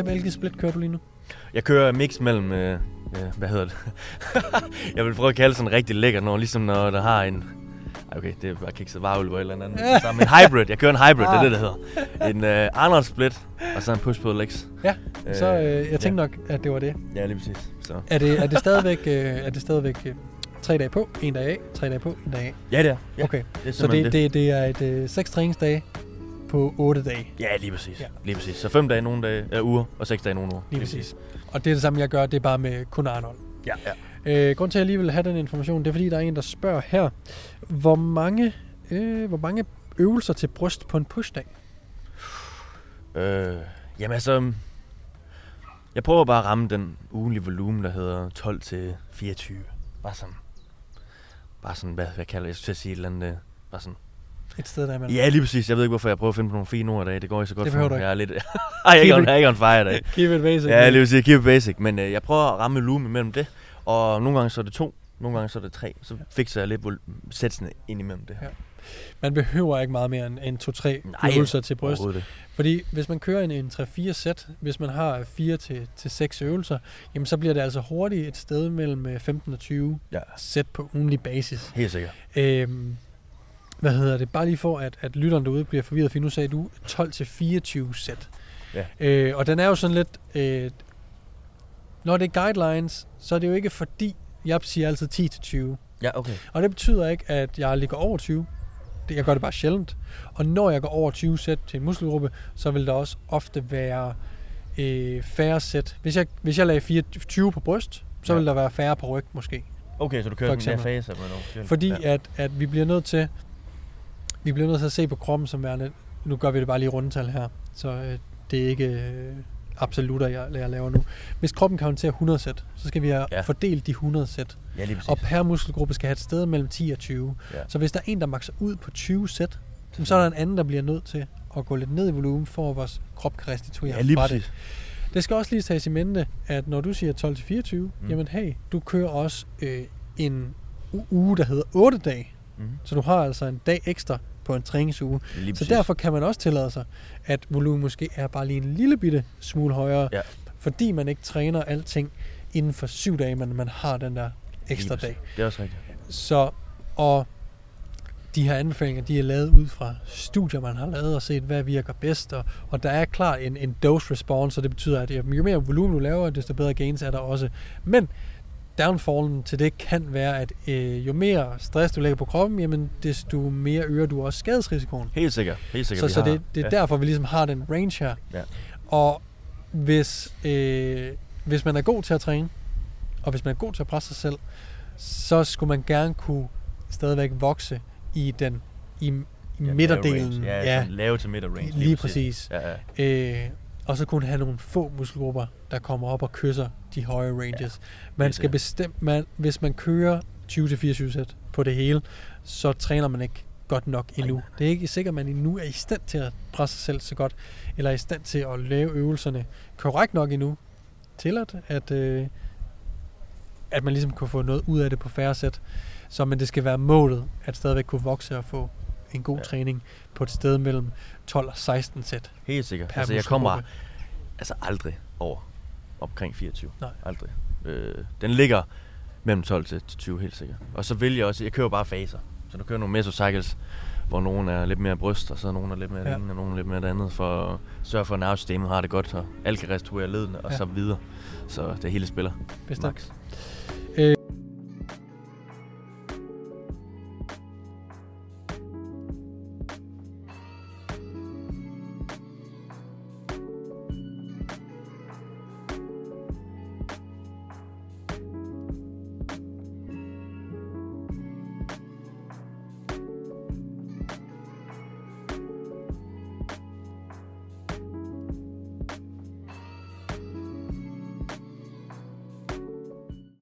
hvilket split kører du lige nu? Jeg kører mix mellem, øh, øh, hvad hedder det? jeg vil prøve at kalde sådan rigtig lækkert, når, ligesom når der har en... Ej, okay, det er bare kikset varulv eller andet. Så, men hybrid, jeg kører en hybrid, det er det, det hedder. En øh, Arnold split, og så en push på legs. Ja, så øh, jeg tænkte ja. nok, at det var det. Ja, lige præcis. Så. Er, det, er det stadigvæk, øh, er det stadigvæk øh, tre dage på, en dag af, tre dage på, en dag af? Ja, det er. Ja, Okay, det er så det, det. det, det er et øh, seks træningsdage på otte dage. Ja, lige præcis. Ja. Lige præcis. Så fem dage nogle dage, øh, uger, og seks dage nogle uger. Lige præcis. Og det er det samme, jeg gør, det er bare med kun Arnold. Ja, ja. Øh, grund til, at jeg lige vil have den information, det er fordi, der er en, der spørger her, hvor mange, øh, hvor mange øvelser til bryst på en pushdag? Øh, jamen altså, jeg prøver bare at ramme den ugenlige volumen, der hedder 12 til 24. Bare sådan, bare sådan, hvad, hvad kalder jeg, jeg skulle til at sige et eller andet, øh, bare sådan. Et sted der imellem. Ja, lige præcis. Jeg ved ikke, hvorfor jeg prøver at finde på nogle fine ord i dag. Det går ikke så godt Det for mig. Jeg er lidt... Ej, jeg er ikke on, jeg er ikke on fire i dag. Keep it basic. Ja, lige præcis. Keep it basic. Men øh, jeg prøver at ramme volumen imellem det. Og nogle gange så er det to, nogle gange så er det tre. Så fikser jeg lidt sætsene ind imellem det. Ja. Man behøver ikke meget mere end, end 2-3 Nej, øvelser til bryst. Fordi hvis man kører en, en 3-4 sæt, hvis man har 4 til, til 6 øvelser, jamen så bliver det altså hurtigt et sted mellem øh, 15 og 20 Ja, sæt på ugenlig basis. helt sikkert. Øhm, hvad hedder det? Bare lige for, at, at lytteren derude bliver forvirret, for nu sagde du 12-24 sæt. Ja. Øh, og den er jo sådan lidt... Øh, når det er guidelines, så er det jo ikke fordi, jeg siger altid 10-20. Ja, okay. Og det betyder ikke, at jeg ligger over 20. Det, jeg gør det bare sjældent. Og når jeg går over 20 sæt til en muskelgruppe, så vil der også ofte være øh, færre sæt. Hvis jeg, hvis jeg lagde 24 på bryst, så Ja. vil der være færre på ryg måske. Okay, så du kører den der fase noget. Fordi ja. at, at vi bliver nødt til vi bliver nødt til at se på kroppen som værende, nu gør vi det bare lige i rundetal her, så øh, det er ikke øh, absolutter, jeg, jeg laver nu. Hvis kroppen kan håndtere 100 sæt, så skal vi have Ja. fordelt de 100 sæt. ja, lige præcis. Og per muskelgruppe skal have et sted mellem 10 og 20. Ja. Så hvis der er en, der makser ud på 20 sæt, jamen, så er der en anden, der bliver nødt til at gå lidt ned i volumen, for at vores krop kan restituere Ja, lige fra præcis. det. Det skal også lige tages i mente, at når du siger 12-24, Mm. mm. jamen hey, du kører også øh, en uge, der hedder 8 dage. Mm. Så du har altså en dag ekstra på en træningsuge. Lige Så præcis. derfor kan man også tillade sig, at volumen måske er bare lige en lille bitte smule højere, Ja. fordi man ikke træner alting inden for syv dage, men man har den der ekstra dag. Det er også rigtigt. Så, og de her anbefalinger, de er lavet ud fra studier, man har lavet og set, hvad virker bedst. Og, og der er klart en, en dose response, og det betyder, at jo mere volumen du laver, desto bedre gains er der også. Men downfallen til det kan være, at øh, jo mere stress du lægger på kroppen, jamen desto mere øger du også skadesrisikoen. Helt sikkert. Helt sikkert, Så, så det, det er ja. derfor, vi ligesom har den range her. Ja. Og hvis, øh, hvis man er god til at træne, og hvis man er god til at presse sig selv, så skulle man gerne kunne stadigvæk vokse i den i, i Ja, midterdelen. Ja, ja. Lave til midter range. lige præcis. Ja, ja. Øh, og så kunne have nogle få muskelgrupper, der kommer op og kysser de høje ranges. Man skal bestemme, man, hvis man kører 20-24 sæt på det hele, så træner man ikke godt nok endnu. Nej. Det er ikke sikkert, at man endnu er i stand til at presse sig selv så godt, eller er i stand til at lave øvelserne korrekt nok endnu, til at, at, øh, at man ligesom kunne få noget ud af det på færre sæt. Så men det skal være målet, at stadigvæk kunne vokse og få en god Ja. træning på et sted mellem 12 og 16 sæt Helt sikkert. Altså, jeg kommer altså aldrig over omkring 24. Nej. Aldrig. Øh, den ligger mellem 12 til 20 helt sikkert. Og så vil jeg også, jeg kører bare faser. Så du kører nogle mesocycles, hvor nogen er lidt mere bryst, og så nogen er lidt mere Ja. det og nogen er lidt mere det andet, for at sørge for, at nervesystemet har det godt, og alt kan restaurere ledene, og Ja. så videre. Så det hele spiller. Bestemt. Max.